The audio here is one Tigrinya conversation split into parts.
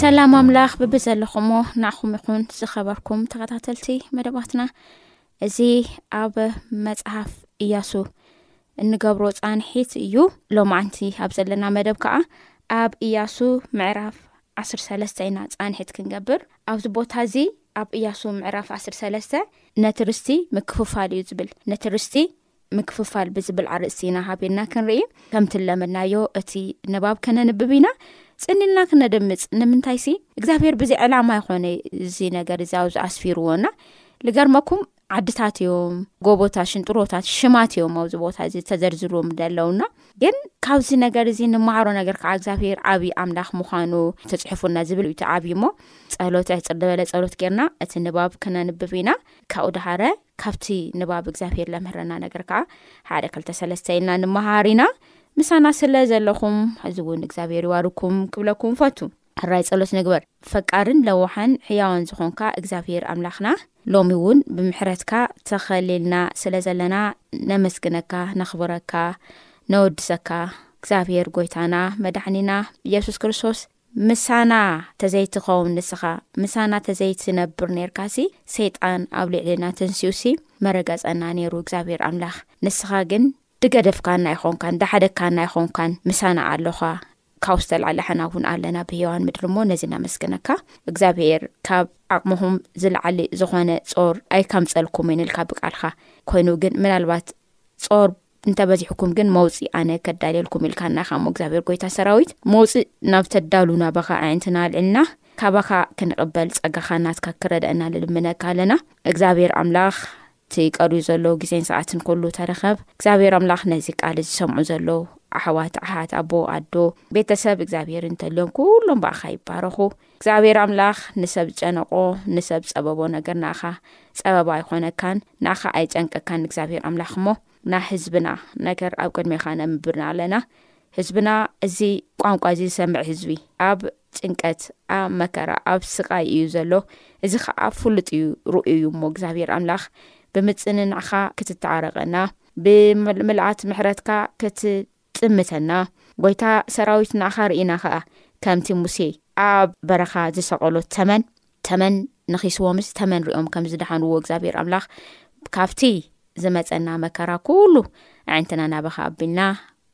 ሰላም ኣምላኽ ብብዘለኹሞ ንኣኹም ይኹን ዝኸበርኩም ተኸታተልቲ መደባትና እዚ ኣብ መጽሓፍ እያሱ እንገብሮ ጻንሒት እዩ ሎማዓንቲ ኣብ ዘለና መደብ ከዓ ኣብ እያሱ ምዕራፍ 13 ኢና ጻንሒት ክንገብር ኣብዚ ቦታ እዚ ኣብ እያሱ ምዕራፍ 13 ነቲ ርስቲ ምክፍፋል እዩ ዝብል ነቲ ርስቲ ምክፍፋል ብዝብል ኣርእስቲ ኢና ሃቢርና ክንርኢ ከምቲ ለመድናዮ እቲ ንባብ ከነንብብ ኢና ጽኒልና ክነደምጽ ንምንታይ ሲ እግዚኣብሔር ብዚ ዕላማ ይኮነ እዚ ነገር እዚ ኣዚ ኣስፊርዎ እና ልገርመኩም ዓድታት እዮም ጎቦታት ሽንጥሮታት ሽማት እዮም ኣብዚ ቦታ እዚ ተዘርዝርዎም ዘለውና ግን ካብዚ ነገር እዚ ንማሃሮ ነገር ከዓ እግዚኣብሄር ዓብዪ ኣምላኽ ምዃኑ ተፅሑፉና ዝብል ዩ ተዓብዩ እሞ ፀሎት ዕፅር ዝበለ ፀሎት ገርና እቲ ንባብ ክነንብብ ኢና ካብኡ ድሃረ ካብቲ ንባብ እግዚኣብሄር ለምህረና ነገር ከኣ ሓደ ክልተ ሰለስተ ኢልና ንመሃር ኢና። ምሳና ስለ ዘለኹም ሕዚ እውን እግዚኣብሄር ይባርኩም ክብለኩም እፈቱ። ሕራይ ጸሎት ንግበር። ፈቃርን ለዋሕን ሕያዋን ዝኾንካ እግዚኣብሄር ኣምላኽና ሎሚ እውን ብምሕረትካ ተኸሊልና ስለ ዘለና ነመስግነካ ነኽብረካ ነወድሰካ። እግዚኣብሄር ጎይታና መዳሕኒና ኢየሱስ ክርስቶስ ምሳና ተዘይትኸውን ንስኻ ምሳና ተዘይትነብር ኔርካሲ ሰይጣን ኣብ ሊዕሌና ተንሲኡሲ መረገጸና ኔሩ እግዚኣብሄር ኣምላኽ ንስኻ ግን ድገደፍካና ኣይኾንካን ድሓደግካና ኣይኾንካን ምሳና ኣሎኻ ካብ ዝተላዕለ ሓና ውን ኣለና ብህያዋን ምድሪ እሞ ነዚ ናመስግነካ እግዚኣብሄር ካብ ዓቕምኹም ዝለዓሊ ዝኾነ ጾር ኣይካምጸልኩምን ኢልካ ብቃልካ ኮይኑ ግን ምናልባት ጾር እንተ በዚሕኩም ግን መውጽእ ኣነ ከዳልየልኩም ኢልካ ናኻ እሞ እግዚኣብሔር ጎይታ ሰራዊት መውጽእ ናብ ተዳሉና በኻ ኣዒንትና ኣልዕልና ካባኻ ክንቕበል ጸጋኻ ናትካ ክረድአና ልልምነካ ኣለና እግዚኣብሔር ኣምላኽ እቲ ቀርዩ ዘሎ ግዜን ሰዓትን ኩሉ ተረኸብ እግዚኣብሔር ኣምላኽ ነዚ ቃል ዝሰምዑ ዘለዉ ኣሕዋት ዓሓት ኣቦ ኣዶ ቤተሰብ እግዚኣብሔር እንተልዮም ኩሎም ብኣኻ ይባረኹ እግዚኣብሔር ኣምላኽ ንሰብ ዝጨነቆ ንሰብ ዝጸበቦ ነገር ንኣኻ ጸበባ ኣይኾነካን ንኣኻ ኣይጨንቀካን እግዚኣብሔር ኣምላኽ እሞ ናይ ህዝብና ነገር ኣብ ቅድሜኻ ነምብርና ኣለና ህዝብና እዚ ቋንቋ እዚ ዝሰምዕ ህዝቢ ኣብ ጭንቀት ኣብ መከራ ኣብ ስቃይ እዩ ዘሎ እዚ ከዓ ፍሉጥ እዩ ርኡይ እዩ እሞ እግዚኣብሔር ኣምላኽ ብምፅንንዕኻ ክትተዓረቀና ብምልኣት ምሕረትካ ክት ጥምተና ጎይታ ሰራዊት ንኣኻ ርኢና ከኣ ከምቲ ሙሴ ኣብ በረኻ ዝሰቀሎ ተመን ተመን ነኺስዎምስ ተመን ሪኦም ከም ዝደሓንዎ እግዚኣብሔር ኣምላኽ ካብቲ ዝመፀና መከራ ኩሉ ኣዒንትና ናባኻ ኣቢልና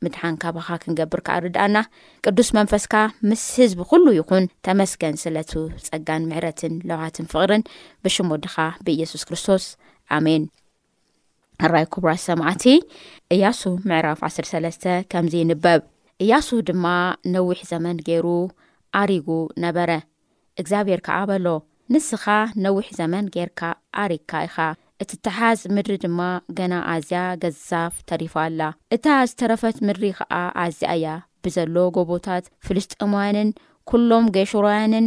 ምድሓን ካባኻ ክንገብር ከኣ ርድኣና ቅዱስ መንፈስካ ምስ ህዝቢ ኩሉ ይኹን ተመስገን ስለቱ ጸጋን ምሕረትን ለውሃትን ፍቕርን ብሽም ወድኻ ብኢየሱስ ክርስቶስ ኣሜን ራይ ኩብራ ሰማዕቲ እያሱ ምዕራፍ 13 ከምዚ ይንበብ እያሱ ድማ ነዊሕ ዘመን ገይሩ ኣሪጉ ነበረ እግዚኣብሔር ከዓ በሎ ንስኻ ነዊሕ ዘመን ጌርካ ኣሪግካ ኢኻ እትተሓዝ ምድሪ ድማ ገና ኣዝያ ገዛፍ ተሪፋ ኣላ እታ ዝተረፈት ምድሪ ከዓ ኣዝያ እያ ብዘሎ ጎቦታት ፍልስጠማውያንን ኩሎም ገሹራውያንን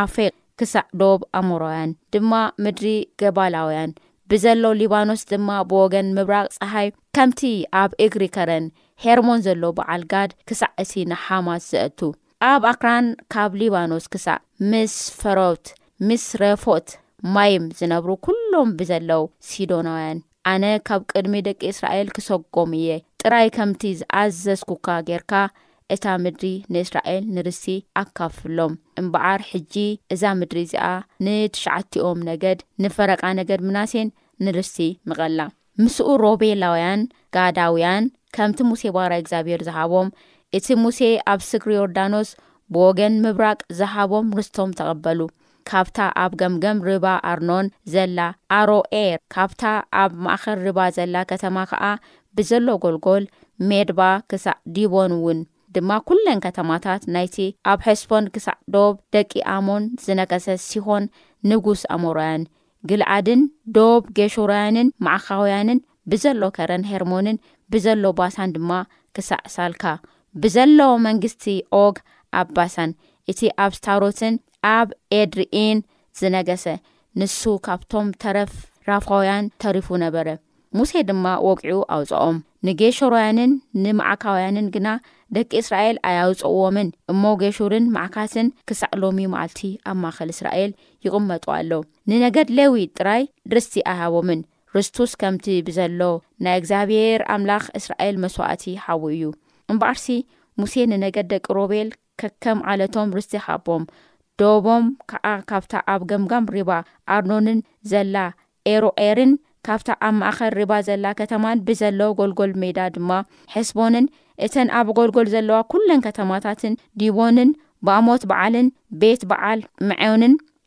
ዓፌቅ ክሳዕ ዶብ ኣሞራውያን ድማ ምድሪ ገባላውያን፣ ብዘሎ ሊባኖስ ድማ ብወገን ምብራቕ ጸሓይ፣ ከምቲ ኣብ እግሪ ከረን ሄርሞን ዘሎ በዓል ጋድ ክሳዕ እቲ ንሓማት ዘእቱ፣ ኣብ ኣክራን ካብ ሊባኖስ ክሳዕ ምስፈሮት፣ ምስረፎት ማይም ዝነብሩ ኵሎም ብዘለው ሲዶናውያን። ኣነ ካብ ቅድሚ ደቂ እስራኤል ክሰጎም እየ፣ ጥራይ ከምቲ ዝኣዘዝኩካ ጌርካ እታ ምድሪ ንእስራኤል ንርስቲ ኣካፍሎም። እምበኣር ሕጂ እዛ ምድሪ እዚኣ ንትሽዓቲኦም ነገድ፣ ንፈረቃ ነገድ ምናሴን ንርስቲ ምቐላ። ምስኡ ሮቤላውያን፣ ጋዳውያን፣ ከምቲ ሙሴ ባርያ እግዚኣብሄር ዝሃቦም፣ እቲ ሙሴ ኣብ ስግር ዮርዳኖስ ብወገን ምብራቅ ዝሃቦም ርስቶም ተቐበሉ። ካብታ ኣብ ገምገም ርባ ኣርኖን ዘላ ኣሮዔር፣ ካብታ ኣብ ማእከል ርባ ዘላ ከተማ ኸኣ ብዘሎ ጐልጐል፣ ሜድባ ክሳዕ ዲቦንውን ድማ ኵለን ከተማታት ናይቲ ኣብ ሐስቦን ክሳዕ ዶብ ደቂ ኣሞን ዝነገሠ ሲሆን ንጉስ ኣሞራውያን፣ ግልዓድን ዶብ ጌሹራውያንን ማዕካውያንን ብዘሎ ከረን ሄርሞንን ብዘሎ ባሳን ድማ ክሳዕ ሳልካ ብዘሎ መንግስቲ ዖግ ኣብ ባሳን እቲ ኣብ ስታሮትን ኣብ ኤድርኢን ዝነገሰ ንሱ ካብቶም ተረፍ ራፋውያን ተሪፉ ነበረ። ሙሴ ድማ ወቂዑ ኣውጸኦም። ንጌሹራውያንን ንማዕካውያንን ግና ደቂ እስራኤል ኣያውጽእዎምን እሞ ጌሹርን ማዕካትን ክሳዕ ሎሚ መዓልቲ ኣብ ማእከል እስራኤል ይቕመጡ ኣለዉ። ንነገድ ሌዊ ጥራይ ርስቲ ኣይሃቦምን፣ ርስቱስ ከምቲ ብዘሎ ናይ እግዚኣብሄር ኣምላኽ እስራኤል መስዋእቲ ሓቡ እዩ። እምበኣርሲ ሙሴ ንነገድ ደቂ ሮቤል፣ ከከም ዓለቶም ርስቲ ሃቦም፣ ዶቦም ከኣ ካብታ ኣብ ገምጋም ሪባ ኣርኖንን ዘላ ኤሮዔርን ካብታ ኣብ ማእከል ሪባ ዘላ ከተማን ብዘሎ ጐልጐል ሜዳ ድማ ሐስቦንን እተን ኣብ ጐልጐል ዘለዋ ኵለን ከተማታትን ዲቦንን ባሞት በዓልን ቤት በዓል ምዔዮንን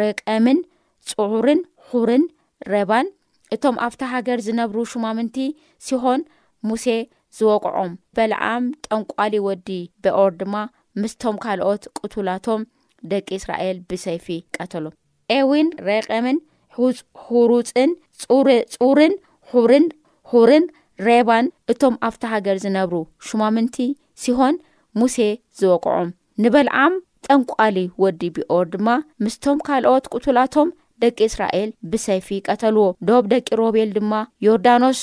ርቀምን ጽዑርን ሑርን ረባን እቶም ኣብታ ሃገር ዝነብሩ ሹማምንቲ ሲሆን ሙሴ ዝወቕዖም በልዓም ጠንቋሊ ወዲ ቤኦር ድማ ምስቶም ካልኦት ቅቱላቶም ደቂ እስራኤል ብሰይፊ ቀተሎም። ኤዊን ርቀምን ሑሩጽን ጽዑርን ሑርን ሑርን ሬባን እቶም ኣብታ ሃገር ዝነብሩ ሹማምንቲ ሲሆን ሙሴ ዝወቕዖም ንበልዓም ጠንቋሊ ወዲ ቢዖር ድማ ምስቶም ካልኦት ቁቱላቶም ደቂ እስራኤል ብሰይፊ ቀተልዎ። ዶብ ደቂ ሮቤል ድማ ዮርዳኖስ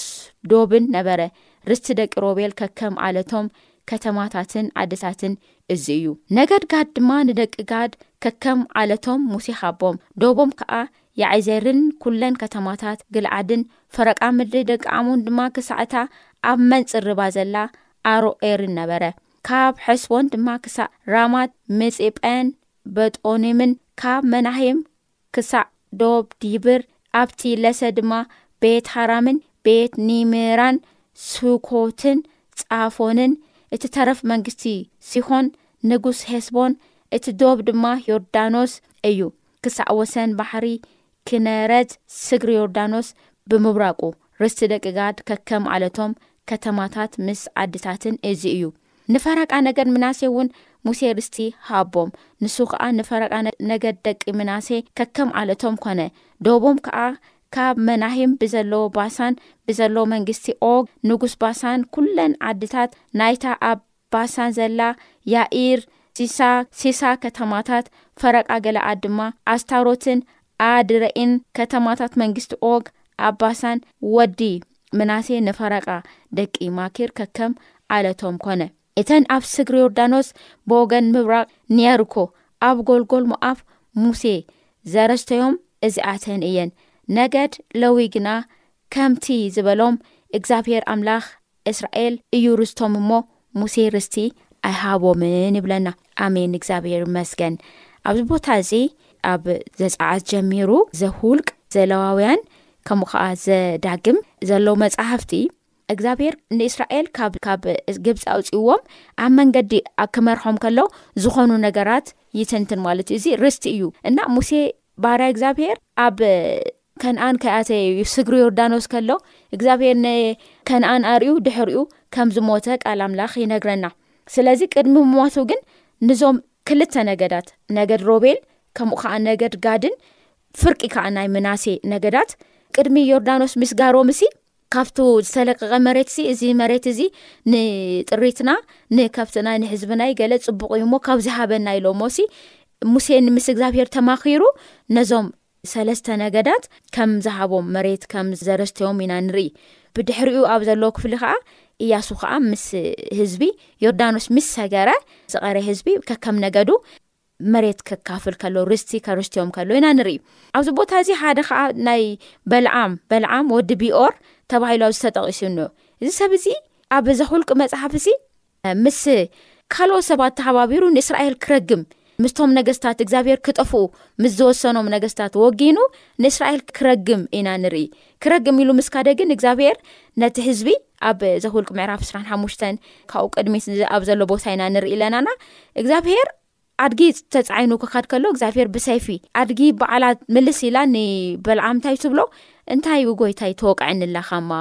ዶብን ነበረ። ርስቲ ደቂ ሮቤል ከከም ዓለቶም ከተማታትን ዓድታትን እዚ እዩ። ነገድ ጋድ ድማ ንደቂ ጋድ ከከም ዓለቶም ሙሴ ሃቦም። ዶቦም ከኣ ያዔዜርን ኩለን ከተማታት ግልዓድን፣ ፈረቃ ምድሪ ደቂ ዓሞን ድማ ክሳዕ እታ ኣብ መንጽር ርባ ዘላ ኣሮዔርን ነበረ። ካብ ሐስቦን ድማ ክሳዕ ራማት ምጼጳን በጦኒምን ካብ መናሔም ክሳዕ ዶብ ዲብር፣ ኣብቲ ለሰ ድማ ቤትሃራምን ቤት ኒምራን ሱኮትን ጻፎንን፣ እቲ ተረፍ መንግስቲ ሲሆን ንጉስ ሔስቦን፣ እቲ ዶብ ድማ ዮርዳኖስ እዩ፣ ክሳዕ ወሰን ባሕሪ ኪነረት ስግር ዮርዳኖስ ብምብራቁ፣ ርስቲ ደቂ ጋድ ከከም ዓለቶም፣ ከተማታት ምስ ዓድታትን እዚ እዩ። ንፈረቃ ነገድ ምናሴ እውን ሙሴ ርስቲ ሃቦም፣ ንሱ ኸኣ ንፈረቃ ነገድ ደቂ ምናሴ ከከም ዓለቶም ኰነ። ዶቦም ከኣ ካብ መናሂም ብዘለዎ ባሳን ብዘለዎ መንግስቲ ኦግ ንጉስ ባሳን ኵለን ዓድታት ናይታ ኣብ ባሳን ዘላ፣ ያኢር፣ ሲሳ፣ ሲሳ ከተማታት ፈረቃ ገለኣድ ድማ ኣስታሮትን ኣድረኢን ከተማታት መንግስቲ ኦግ ኣብ ባሳን ወዲ ምናሴ ንፈረቃ ደቂ ማኪር ከከም ዓለቶም ኮነ። እተን ኣብ ስግር ዮርዳኖስ ብወገን ምብራቕ ንየርኮ ኣብ ጎልጎል ሞኣብ ሙሴ ዘረስተዮም እዚኣተን እየን። ነገድ ለዊ ግና ከምቲ ዝበሎም እግዚኣብሄር ኣምላኽ እስራኤል እዩ ርስቶም እሞ ሙሴ ርስቲ ኣይሃቦምን ይብለና ኣሜን እግዚኣብሔር ይመስገን ኣብዚ ቦታ እዚ ኣብ ዘፀኣት ጀሚሩ ዘሁልቅ ዘለዋውያን ከምኡ ከዓ ዘዳግም ዘለዉ መፃሕፍቲ እግዚኣብሔር ንእስራኤል ካብ ግብፂ ኣውፅእዎም ኣብ መንገዲ ክመርሖም ከሎ ዝኾኑ ነገራት ይትንትን ማለት እዩ እዚ ርስቲ እዩ እና ሙሴ ባርያ እግዚኣብሔር ኣብ ከንኣን ከይኣተየ እዩ ስግሪ ዮርዳኖስ ከሎ እግዚኣብሄር ንከንኣን ኣርዩ ድሕሪኡ ከም ዝሞተ ቃል ኣምላኽ ይነግረና ስለዚ ቅድሚ ምሟቱ ግን ንዞም ክልተ ነገዳት ነገድ ሮቤል ከምኡ ከዓ ነገድ ጋድን ፍርቂ ከዓ ናይ ምናሴ ነገዳት ቅድሚ ዮርዳኖስ ምስ ጋሮም ሲ ካብቱ ዝተለቀቀ መሬት ሲ እዚ መሬት እዚ ንጥሪትና ንከብትና ንህዝብናይ ገለ ፅቡቅ እዩ ሞ ካብዚ ሃበና ኢሎሞ ሲ ሙሴ ንምስ እግዚኣብሄር ተማኪሩ ነዞም ሰለስተ ነገዳት ከም ዝሃቦም መሬት ከም ዘረስተዮም ኢና ንርኢ ብድሕሪኡ ኣብ ዘለዎ ክፍሊ ከኣ እያሱ ከኣ ምስ ህዝቢ ዮርዳኖስ ምስ ሰገረ ዝቐረ ህዝቢ ከከም ነገዱ መሬት ከካፍል ከሎ ርስቲ ከርስትዮም ከሎ ኢና ንርኢ ኣብዚ ቦታ እዚ ሓደ ከዓ ናይ በልዓም በልዓም ወዲ ቢኦር ተባሂሉ ኣብ ዝተጠቂሱንዮ እዚ ሰብ እዚ ኣብ ዘክውልቂ መፅሓፍ እዚ ምስ ካልኦት ሰባት ተሓባቢሩ ንእስራኤል ክረግም፣ ምስቶም ነገስታት እግዚኣብሄር ክጠፍኡ ምስ ዝወሰኖም ነገስታት ወጊኑ ንእስራኤል ክረግም ኢና ንርኢ። ክረግም ኢሉ ምስ ካደ ግን እግዚኣብሄር ነቲ ህዝቢ ኣብ ዘኹልቅ ምዕራፍ ዕስራን ሓሙሽተን ካብኡ ቅድሚት ኣብ ዘሎ ቦታ ኢና ንርኢ ለናና እግዚኣብሄር ኣድጊ ተጻዒኑ ክኸድ ከሎ እግዚኣብሄር ብሰይፊ ኣድጊ በዓላ ምልስ ኢላ ንበልዓም እንታይ ትብሎ እንታይ ዩ ጎይታይ ተወቅዐኒ ኣለኻማ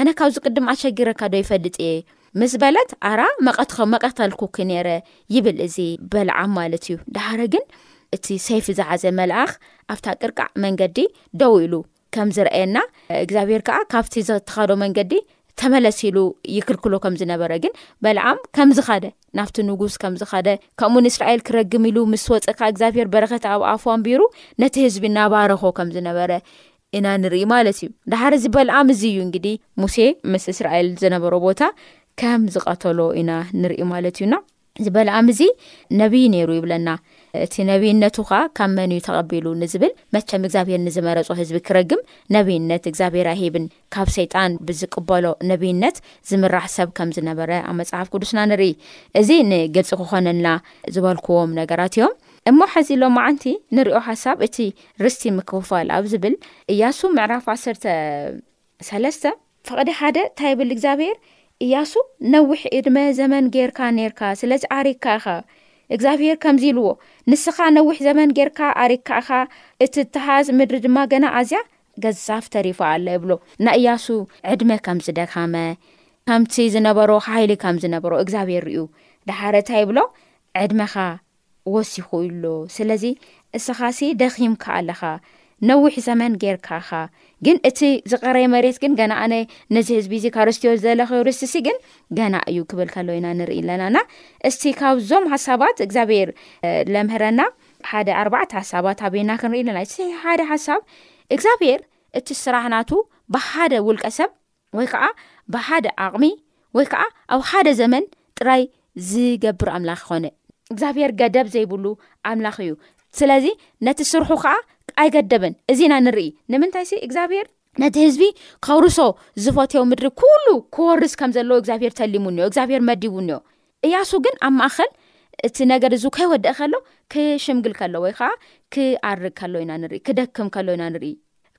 ኣነ ካብዚ ቅድም ኣሸጊረካ ዶ ይፈልጥ እየ ምስ በለት ኣራ መቐትኸ መቐተልኩኪ ነይረ ይብል እዚ በልዓም ማለት እዩ ዳሓረ ግን እቲ ሰይፊ ዝሓዘ መልኣኽ ኣብታ ቅርቃዕ መንገዲ ደው ኢሉ ከም ዝርኣየና እግዚኣብሄር ከኣ ካብቲ ዘትኻዶ መንገዲ ተመለስ ኢሉ ይክልክሎ ከም ዝነበረ ግን በልዓም ከም ዝኻደ ናብቲ ንጉስ ከም ዝኻደ ከምኡ ንእስራኤል ክረግም ኢሉ ምስ ወፀ ከኣ እግዚኣብሄር በረኸት ኣብ ኣፉ ኣንቢሩ ነቲ ህዝቢ እናባረኾ ከም ዝነበረ ኢና ንርኢ ማለት እዩ ዳሓር እዚ በልኣም እዚ እዩ እንግዲ ሙሴ ምስ እስራኤል ዝነበሮ ቦታ ከም ዝቐተሎ ኢና ንርኢ ማለት እዩና እዚ በለዓም እዚ ነብዪ ነይሩ ይብለና። እቲ ነብይነቱ ኸኣ ካብ መን እዩ ተቐቢሉ ንዝብል፣ መቸም እግዚኣብሄር ንዝመረጾ ህዝቢ ክረግም ነብይነት እግዚኣብሄር ኣይህብን። ካብ ሰይጣን ብዝቅበሎ ነብይነት ዝምራሕ ሰብ ከም ዝነበረ ኣብ መጽሓፍ ቅዱስና ንርኢ። እዚ ንግልጺ ክኾነልና ዝበልክዎም ነገራት እዮም። እሞ ሕዚ ሎማዓንቲ ንሪኦ ሓሳብ እቲ ርስቲ ምክፍፋል ኣብ ዝብል እያሱ ምዕራፍ ዓሰርተ፣ ሰለስተ፣ ፍቕዲ ሓደ ታይ ይብል እግዚኣብሄር፣ እያሱ ነዊሕ እድመ ዘመን ጌርካ ኔርካ ስለዚ ኣሪግካ ኢኻ፣ እግዚኣብሄር ከምዚ ኢልዎ፣ ንስኻ ነዊሕ ዘመን ጌርካ ኣሪግካ ኢኻ፣ እትተሃዝ ምድሪ ድማ ገና ኣዝያ ገዛፍ ተሪፋ ኣላ ይብሎ። ናይ እያሱ ዕድመ ከም ዝደኸመ፣ ከምቲ ዝነበሮ ሓይሊ ከም ዝነበሮ እግዚኣብሄር ሪኡ ደሓር ታይ ይብሎ፣ ዕድመኻ ወሲኹ ኢሎ ስለዚ እስኻሲ ደኺምካ ኣለኻ ነዊሕ ዘመን ጌርካ እኻ ግን እቲ ዝቀረየ መሬት ግን ገና ኣነ ነዚ ህዝቢ እዚ ካርስትዮ ዘለኸዮ ርስትሲ ግን ገና እዩ ክብል ከሎ ኢና ንርኢ ኣለና እና እስቲ ካብዞም ሓሳባት እግዚኣብሔር ለምህረና ሓደ ኣርባዕተ ሓሳባት ኣበና ክንርኢ ኣለና እቲ ሓደ ሓሳብ እግዚኣብሔር እቲ ስራሕ ናቱ ብሓደ ውልቀ ሰብ ወይ ከዓ ብሓደ ዓቕሚ ወይ ከዓ ኣብ ሓደ ዘመን ጥራይ ዝገብር ኣምላኽ ይኮነ እግዚኣብሔር ገደብ ዘይብሉ ኣምላኽ እዩ ስለዚ ነቲ ስርሑ ከዓ ኣይገደበን እዚ ኢና ንርኢ ንምንታይ ሲ እግዚኣብሔር ነቲ ህዝቢ ከውርሶ ዝፈትዮ ምድሪ ኩሉ ክወርስ ከም ዘለዎ እግዚኣብሔር ተሊሙኒ ኦ እግዚኣብሔር መዲቡኒ ኦ እያሱ ግን ኣብ ማእኸል እቲ ነገር እዙ ከይወደእ ከሎ ክሽምግል ከሎ ወይ ከዓ ክኣርግ ከሎ ኢና ንርኢ ክደክም ከሎ ኢና ንርኢ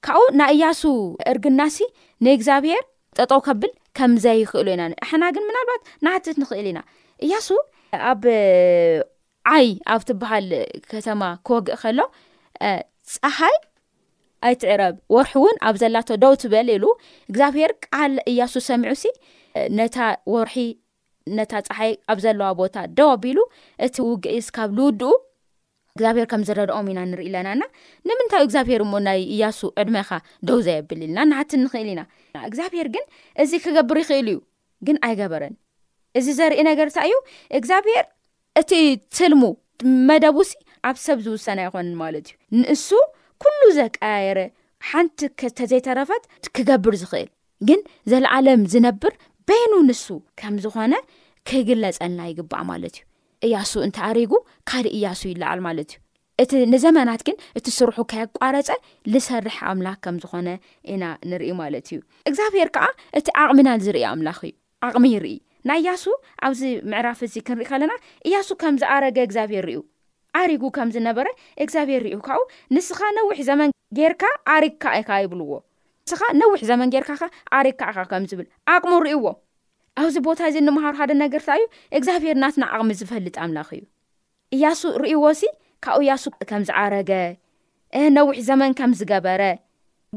ካብኡ ናይ እያሱ እርግናሲ ንእግዚኣብሄር ጠጠው ከብል ከም ዘይክእሎ ኢና ንሕና ግን ምናልባት ንሓትት ንኽእል ኢና እያሱ ኣብ ዓይ ኣብ ትበሃል ከተማ ክወግእ ከሎ ፀሓይ ኣይትዕረብ ወርሒ እውን ኣብ ዘላቶ ደው ትበል ኢሉ እግዚኣብሄር ቃል እያሱ ሰሚዑ ሲ ነታ ወርሒ ነታ ፀሓይ ኣብ ዘለዋ ቦታ ደው ኣቢሉ እቲ ውግእ እስካብ ልውድኡ እግዚኣብሄር ከም ዝረድኦም ኢና ንርኢ ኣለና እና ንምንታይ ዩ እግዚኣብሄር እሞ ናይ እያሱ ዕድመኻ ደው ዘየብል ኢልና ንሓት ንኽእል ኢና እግዚኣብሄር ግን እዚ ክገብር ይኽእል እዩ ግን ኣይገበረን እዚ ዘርኢ ነገር እንታይ እዩ እግዚኣብሄር እቲ ትልሙ መደቡሲ ኣብ ሰብ ዝውሰን ኣይኮንን ማለት እዩ። ንእሱ ኩሉ ዘቀያየረ ሓንቲ ተዘይተረፈት ክገብር ዝኽእል ግን ዘለኣለም ዝነብር በይኑ ንሱ ከም ዝኾነ ክግለጸልና ይግባእ ማለት እዩ። እያሱ እንተ ኣሪጉ ካልእ እያሱ ይለዓል ማለት እዩ። እቲ ንዘመናት ግን እቲ ስርሑ ከየቋረጸ ዝሰርሕ ኣምላክ ከም ዝኾነ ኢና ንርኢ ማለት እዩ። እግዚኣብሄር ከዓ እቲ ዓቕምና ዝርኢ ኣምላኽ እዩ። ዓቕሚ ይርኢ። ናይ ኢያሱ ኣብዚ ምዕራፍ እዚ ክንርኢ ከለና ኢያሱ ከም ዝኣረገ እግዚኣብሄር ሪኡ። ኣሪጉ ከም ዝነበረ እግዚኣብሄር ሪኡ ካኡ ንስኻ ነዊሕ ዘመን ጌርካ ኣሪግካ ኢኻ ይብልዎ። ንስኻ ነዊሕ ዘመን ጌርካ ከ ኣሪግካ ኢኻ ከም ዝብል ዓቕሙ ሪኡዎ። ኣብዚ ቦታ እዚ እንምሃሮ ሓደ ነገር ታይ እዩ እግዚኣብሄር ናትና ዓቕሚ ዝፈልጥ ኣምላኽ እዩ። እያሱ ርእይዎሲ ካብኡ እያሱ ከም ዝዓረገ እህ ነዊሕ ዘመን ከም ዝገበረ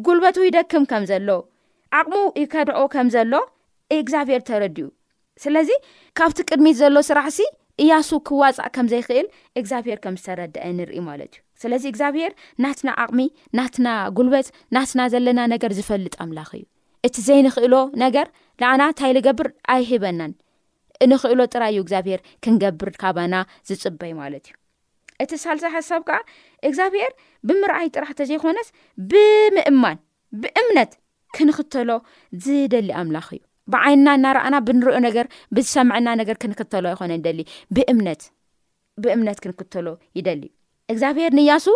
ጉልበቱ ይደክም ከም ዘሎ ዓቕሙ ይከድዖ ከም ዘሎ እግዛብሄር ተረዲኡ ስለዚ ካብቲ ቅድሚት ዘሎ ስራሕሲ እያሱ ክዋጻእ ከም ዘይክእል እግዛብሄር ከም ዝተረደአ ንርኢ ማለት እዩ ስለዚ እግዛብሄር ናትና ዓቕሚ ናትና ጉልበት ናትና ዘለና ነገር ዝፈልጥ ኣምላኽ እዩ እቲ ዘይንክእሎ ነገር ንኣና እንታይ ልገብር ኣይህበናን እንኽእሎ ጥራይ እዩ እግዚኣብሄር ክንገብር ካባና ዝጽበይ ማለት እዩ። እቲ ሳልሳይ ሓሳብ ከኣ እግዚኣብሄር ብምርኣይ ጥራሕ ተዘይኮነስ ብምእማን ብእምነት ክንኽተሎ ዝደሊ ኣምላኽ እዩ። ብዓይንና እናረኣና ብንሪኦ ነገር ብዝሰምዐና ነገር ክንኽተሎ ኣይኮነን ደሊ ብእምነት ብእምነት ክንክተሎ ይደሊ እዩ እግዚኣብሄር ንእያሱ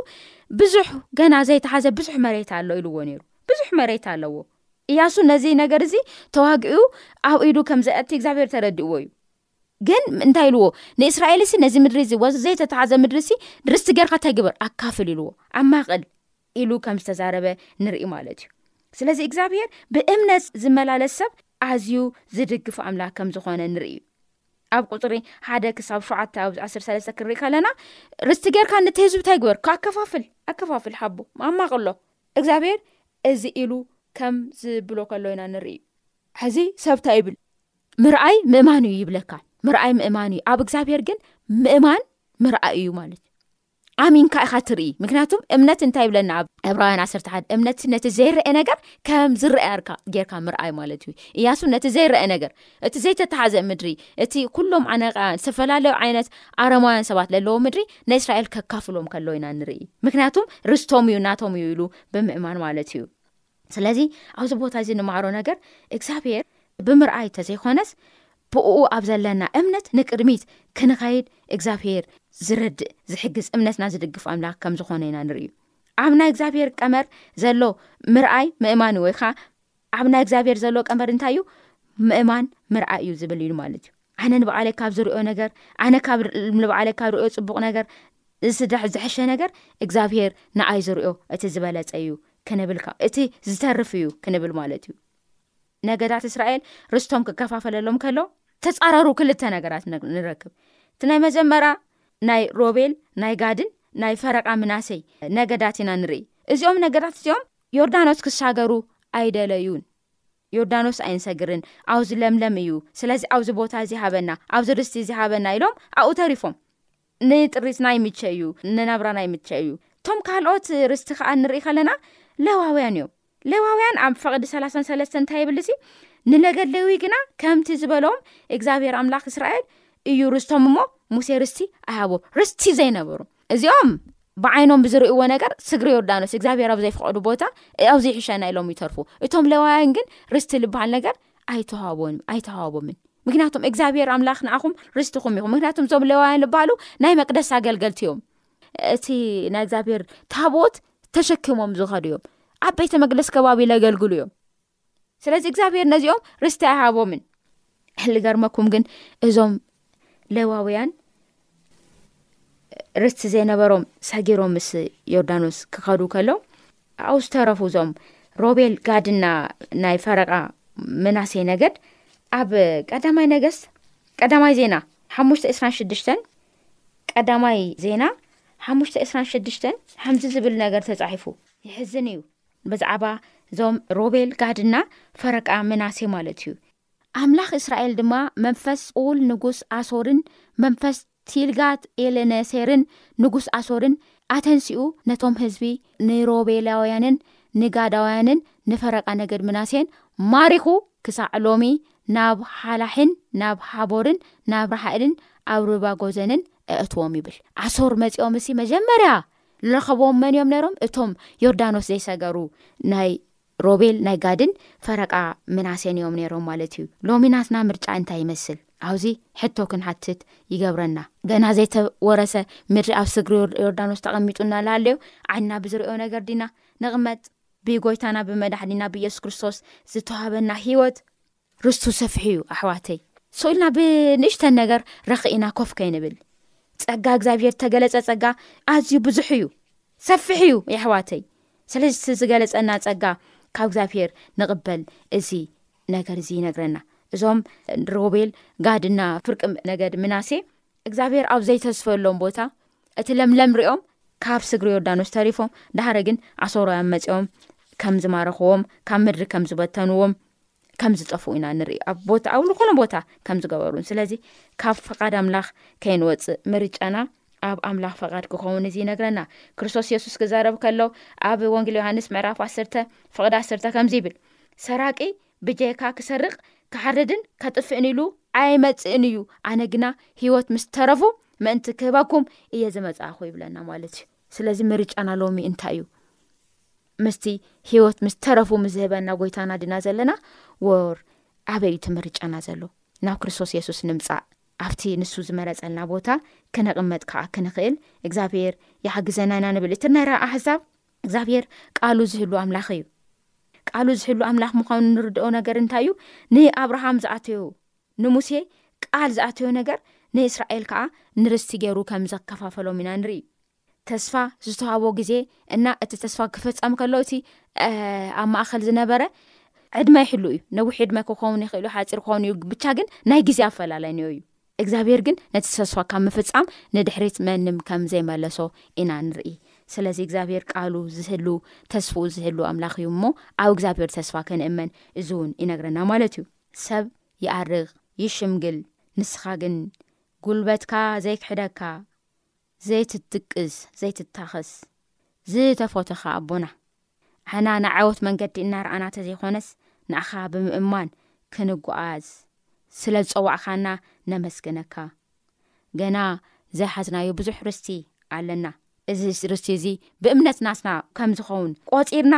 ብዙሕ ገና ዘይተሓዘ ብዙሕ መሬት ኣሎ ኢልዎ ነይሩ ብዙሕ መሬት ኣለዎ እያሱ ነዚ ነገር እዚ ተዋግኡ ኣብ ኢዱ ከም ዘእቲ እግዚኣብሄር ተረድእዎ እዩ ግን እንታይ ኢልዎ ንእስራኤል ሲ ነዚ ምድሪ እዚ ወዘይተተሓዘ ምድሪ ሲ ድርስቲ ገርካ ተግብር ኣካፍል ኢልዎ ኣማቕል ኢሉ ከም ዝተዛረበ ንርኢ ማለት እዩ። ስለዚ እግዚኣብሄር ብእምነት ዝመላለስ ሰብ ኣዝዩ ዝድግፍ ኣምላኽ ከም ዝኾነ ንርኢ እዩ። ኣብ ቁፅሪ ሓደ ክሳብ ሸውዓተ ኣብዚ ዓሰርተ ሰለስተ ክንሪኢ ከለና ርስቲ ጌርካ ነቲ ህዝቢ እንታይ ግበር ኣከፋፍል ኣከፋፍል ሓቦ ኣማቕሎ እግዚኣብሄር እዚ ኢሉ ከም ዝብሎ ከሎ ኢና ንርኢ ሕዚ ሰብ እንታይ ይብል ምርኣይ ምእማን እዩ ይብለካ ምርኣይ ምእማን እዩ ኣብ እግዚኣብሄር ግን ምእማን ምርኣይ እዩ ማለት እዩ ኣሚንካ ኢኻ ትርኢ ምክንያቱም እምነት እንታይ ይብለና ኣብ ዕብራውያን ዓሰርተ ሓደ እምነት ነቲ ዘይረአ ነገር ከም ዝረኣያርካ ጌርካ ምርኣይ ማለት እዩ እያሱ ነቲ ዘይረአ ነገር እቲ ዘይተተሓዘ ምድሪ እቲ ኩሎም ዓነቃውያን ዝተፈላለዩ ዓይነት ኣረማውያን ሰባት ዘለዎ ምድሪ ናይ እስራኤል ከካፍሎም ከለዉ ኢና ንርኢ ምክንያቱም ርስቶም እዩ ናቶም እዩ ኢሉ ብምእማን ማለት እዩ ስለዚ ኣብዚ ቦታ እዚ ንማዕሮ ነገር እግዚኣብሔር ብምርኣይ ተዘይኮነስ ብእኡ ኣብ ዘለና እምነት ንቅድሚት ክንኸይድ እግዚኣብሔር ዝረድእ ዝሕግዝ እምነትና ዝድግፍ ኣምላኽ ከም ዝኾነ ኢና ንርእዩ ኣብ ናይ እግዚኣብሔር ቀመር ዘሎ ምርኣይ ምእማን ወይ ከዓ ኣብ ናይ እግዚኣብሔር ዘሎ ቀመር እንታይ እዩ ምእማን ምርኣይ እዩ ዝብል ኢሉ ማለት እዩ ኣነ ንባዕለይ ካብ ዝሪኦ ነገር ኣነ ንባዕለይ ካብ ሪኦ ፅቡቅ ነገር ዝስደሕ ዝሐሸ ነገር እግዚኣብሄር ንኣይ ዝሪኦ እቲ ዝበለፀ እዩ ክንብል እቲ ዝተርፍ እዩ ክንብል ማለት እዩ ነገዳት እስራኤል ርስቶም ክከፋፈለሎም ከሎ ተፃረሩ ክልተ ነገራት ንረክብ እቲ ናይ መጀመርያ ናይ ሮቤል ናይ ጋድን ናይ ፈረቃ ምናሰይ ነገዳት ኢና ንርኢ እዚኦም ነገዳት እዚኦም ዮርዳኖስ ክሳገሩ ኣይደለዩን ዮርዳኖስ ኣይንሰግርን፣ ኣውዚ ለምለም እዩ፣ ስለዚ ኣውዚ ቦታ እዚ ሃበና፣ ኣውዚ ርስቲ እዚ ሃበና ኢሎም ኣብኡ ተሪፎም። ንጥሪትና ይምቸ እዩ፣ ንናብራና ይምቸ እዩ። እቶም ካልኦት ርስቲ ከኣ ንርኢ ከለና ሌዋውያን እዮም። ሌዋውያን ኣብ ፈቕዲ ሰላሳን ሰለስተ እንታይ ይብል እዙ ንነገድ ሌዊ ግና ከምቲ ዝበሎም እግዚኣብሔር ኣምላኽ እስራኤል እዩ ርስቶም እሞ ሙሴ ርስቲ ኣይሃቦም ርስቲ ዘይነበሮም እዚኦም ብዓይኖም ብዝርእዎ ነገር ስግሪ ዮርዳኖስ እግዚኣብሔር ኣብ ዘይፍቐዱ ቦታ ኣብ ዘይሕሸና ኢሎም ይተርፉ እቶም ለዋውያን ግን ርስቲ ዝበሃል ነገር ኣይተዋቦምን ምክንያቱም እግዚኣብሔር ኣምላኽ ንኣኹም ርስትኹም ኢኹም ምክንያቱም እዞም ለዋውያን ዝበሃሉ ናይ መቅደስ ኣገልገልቲ እዮም እቲ ናይ እግዚኣብሔር ታቦት ተሸኪሞም ዝኸዱ እዮም ኣብ ቤተ መቅደስ ከባቢ ለገልግሉ እዮም ስለዚ እግዚኣብሔር ነዚኦም ርስቲ ኣይሃቦምን ልገርመኩም ግን እዞም ሌዋውያን ርስቲ ዘይነበሮም ሰጊሮም ምስ ዮርዳኖስ ክኸዱ ከሎ ኣው ዝተረፉ እዞም ሮቤል ጋድና ናይ ፈረቃ መናሰይ ነገድ ኣብ ቀዳማይ ነገስ ቀዳማይ ዜና ሓሙሽተ እስራን ሽዱሽተን ቀዳማይ ዜና ሓሙሽተ እስራን ሽዱሽተን ሓምዚ ዝብል ነገር ተፃሒፉ ይሕዝን እዩ ብዛዕባ እዞም ሮቤል፣ ጋድና ፈረቃ ምናሴ ማለት እዩ። ኣምላኽ እስራኤል ድማ መንፈስ ኡል ንጉስ ኣሶርን መንፈስ ቲልጋት ኤልነሴርን ንጉስ ኣሶርን ኣተንሲኡ ነቶም ህዝቢ ንሮቤላውያንን ንጋዳውያንን ንፈረቃ ነገድ ምናሴን ማሪኹ ክሳዕ ሎሚ ናብ ሓላሕን ናብ ሓቦርን ናብ ራሓእልን ኣብ ርባ ጎዘንን እእትዎም ይብል ኣሶር መፂኦም እሲ መጀመርያ ልረኸብዎም መን እዮም ነይሮም እቶም ዮርዳኖስ ዘይሰገሩ ናይ ሮቤል ናይ ጋድን ፈረቃ ምናሴን እዮም ነይሮም ማለት እዩ ሎሚ ናትና ምርጫ እንታይ ይመስል ኣብዚ ሕቶ ክንሓትት ይገብረና ገና ዘይተወረሰ ምድሪ ኣብ ስግሪ ዮርዳኖስ ተቐሚጡ እናልሃለዩ ዓይንና ብዝሪኦ ነገር ዲና ንቕመጥ ብጎይታና ብመዳሕኒና ብኢየሱስ ክርስቶስ ዝተዋሃበና ህይወት ርስቱ ሰፊሕ እዩ ኣሕዋተይ ስኡልና ብንእሽተን ነገር ረክኢና ኮፍ ከይንብል ፀጋ እግዚኣብሔር ተገለፀ ፀጋ ኣዝዩ ብዙሕ እዩ ሰፊሕ እዩ የሕዋተይ ስለዚ ዝገለፀና ፀጋ ካብ እግዚኣብሔር ንቕበል እዚ ነገር እዚ ይነግረና እዞም ሮቤል ጋድና ፍርቂ ነገድ ምናሴ እግዚኣብሄር ኣብ ዘይተስፈሎም ቦታ እቲ ለምለም ሪኦም ካብ ስግሪ ዮርዳኖስ ተሪፎም ዳሃረ ግን ኣሶሮውያን መፂኦም ከም ዝማረኽዎም ካብ ምድሪ ከም ዝበተንዎም ከም ዝጠፍኡ ኢና ንርኢ ኣብ ቦታ ኣብ ዝኾነ ቦታ ከም ዝገበሩን ስለዚ ካብ ፈቓድ ኣምላኽ ከይንወፅእ ምርጫና ኣብ ኣምላኽ ፈቓድ ክኸውን እዚ ይነግረና ክርስቶስ የሱስ ክዛረብ ከሎ ኣብ ወንጌል ዮሃንስ ምዕራፍ ዓሰርተ ፍቕዲ ዓሰርተ ከምዚ ይብል ሰራቂ ብጀካ ክሰርቕ ክሓርድን ከጥፍእን ኢሉ ኣይመፅእን እዩ ኣነ ግና ሂወት ምስ ተረፉ ምእንቲ ክህበኩም እየ ዝመፅእኹ ይብለና ማለት እዩ ስለዚ ምርጫና ሎሚ እንታይ እዩ ምስቲ ሂወት ምስ ተረፉ ምስ ዝህበና ጎይታና ድና ዘለና ወር ኣበይ እዩ እቲ ምርጫና ዘሎ ናብ ክርስቶስ የሱስ ንምጻእ ኣብቲ ንሱ ዝመረጸልና ቦታ ክነቕመጥ ከኣ ክንኽእል እግዚኣብሄር ይሓግዘና ኢና ንብል እቲ ናይ ረኣ ሓሳብ እግዚኣብሄር ቃሉ ዝህሉ ኣምላኽ እዩ ቃሉ ዝሕሉ ኣምላኽ ምዃኑ ንርድኦ ነገር እንታይ እዩ ንኣብርሃም ዝኣተዩ ንሙሴ ቃል ዝኣተዩ ነገር ንእስራኤል ከዓ ንርስቲ ገይሩ ከም ዘከፋፈሎም ኢና ንርኢ ተስፋ ዝተዋህቦ ግዜ እና እቲ ተስፋ ክፍጸም ከሎ እቲ ኣብ ማእኸል ዝነበረ ዕድመ ይሕሉ እዩ ነዊሕ ዕድመ ክኸውን ይኽእል ዩ ሓፂር ክኾኑ እዩ ብቻ ግን ናይ ግዜ ኣፈላለይ ኒኦ እዩ እግዚኣብሄር ግን ነቲ ተስፋ ካብ ምፍፃም ንድሕሪት መንም ከም ዘይመለሶ ኢና ንርኢ ስለዚ እግዚኣብሄር ቃሉ ዝህሉ ተስፍኡ ዝህሉ ኣምላኽ እዩ እሞ ኣብ እግዚኣብሄር ተስፋ ክንእመን እዚ እውን ይነግረና ማለት እዩ ሰብ ይኣርግ ይሽምግል ንስኻ ግን ጉልበትካ ዘይክሕደካ ዘይትድቅስ ዘይትታኸስ ዝተፎተኻ ኣቦና ኣሕና ንዓወት መንገዲ እናረኣና ተዘይኾነስ ንኣኻ ብምእማን ክንጓዓዝ ስለ ዝጸዋዕካና ነመስግነካ ገና ዘይሓዝናዮ ብዙሕ ርስቲ ኣለና እዚ ርስቲ እዚ ብእምነት ናትና ከም ዝኸውን ቆጺርና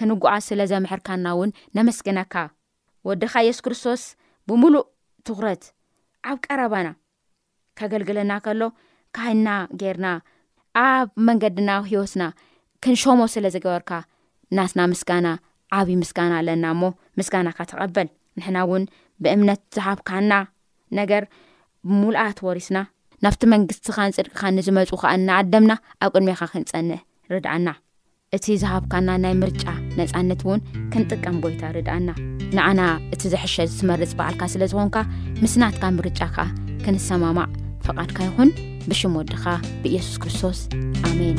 ክንጓዓዝ ስለ ዘምሕርካና እውን ነመስግነካ ወድኻ የሱስ ክርስቶስ ብምሉእ ትኹረት ኣብ ቀረባና ከገልግለና ከሎ ካይና ጌርና ኣብ መንገድና ሂወትና ክንሸሞ ስለ ዝገበርካ ናትና ምስጋና ዓብዪ ምስጋና ኣለና እሞ ምስጋና ካ ተቐበል ንሕና እውን ብእምነት ዝሃብካና ነገር ብሙሉኣት ወሪስና ናብቲ መንግስትኻን ፅድቅኻን ንዝመፁ ከዓ እናኣደምና ኣብ ቅድሜኻ ክንፀንእ ርድኣና እቲ ዝሃብካና ናይ ምርጫ ነጻነት እውን ክንጥቀም ጎይታ ርድኣና። ንኣና እቲ ዝሕሸ ዝትመርጽ ባዕልካ ስለ ዝኾንካ ምስ ናትካ ምርጫ ከኣ ክንሰማማዕ ፍቃድካ ይኹን ብሽም ወድኻ ብኢየሱስ ክርስቶስ ኣሜን።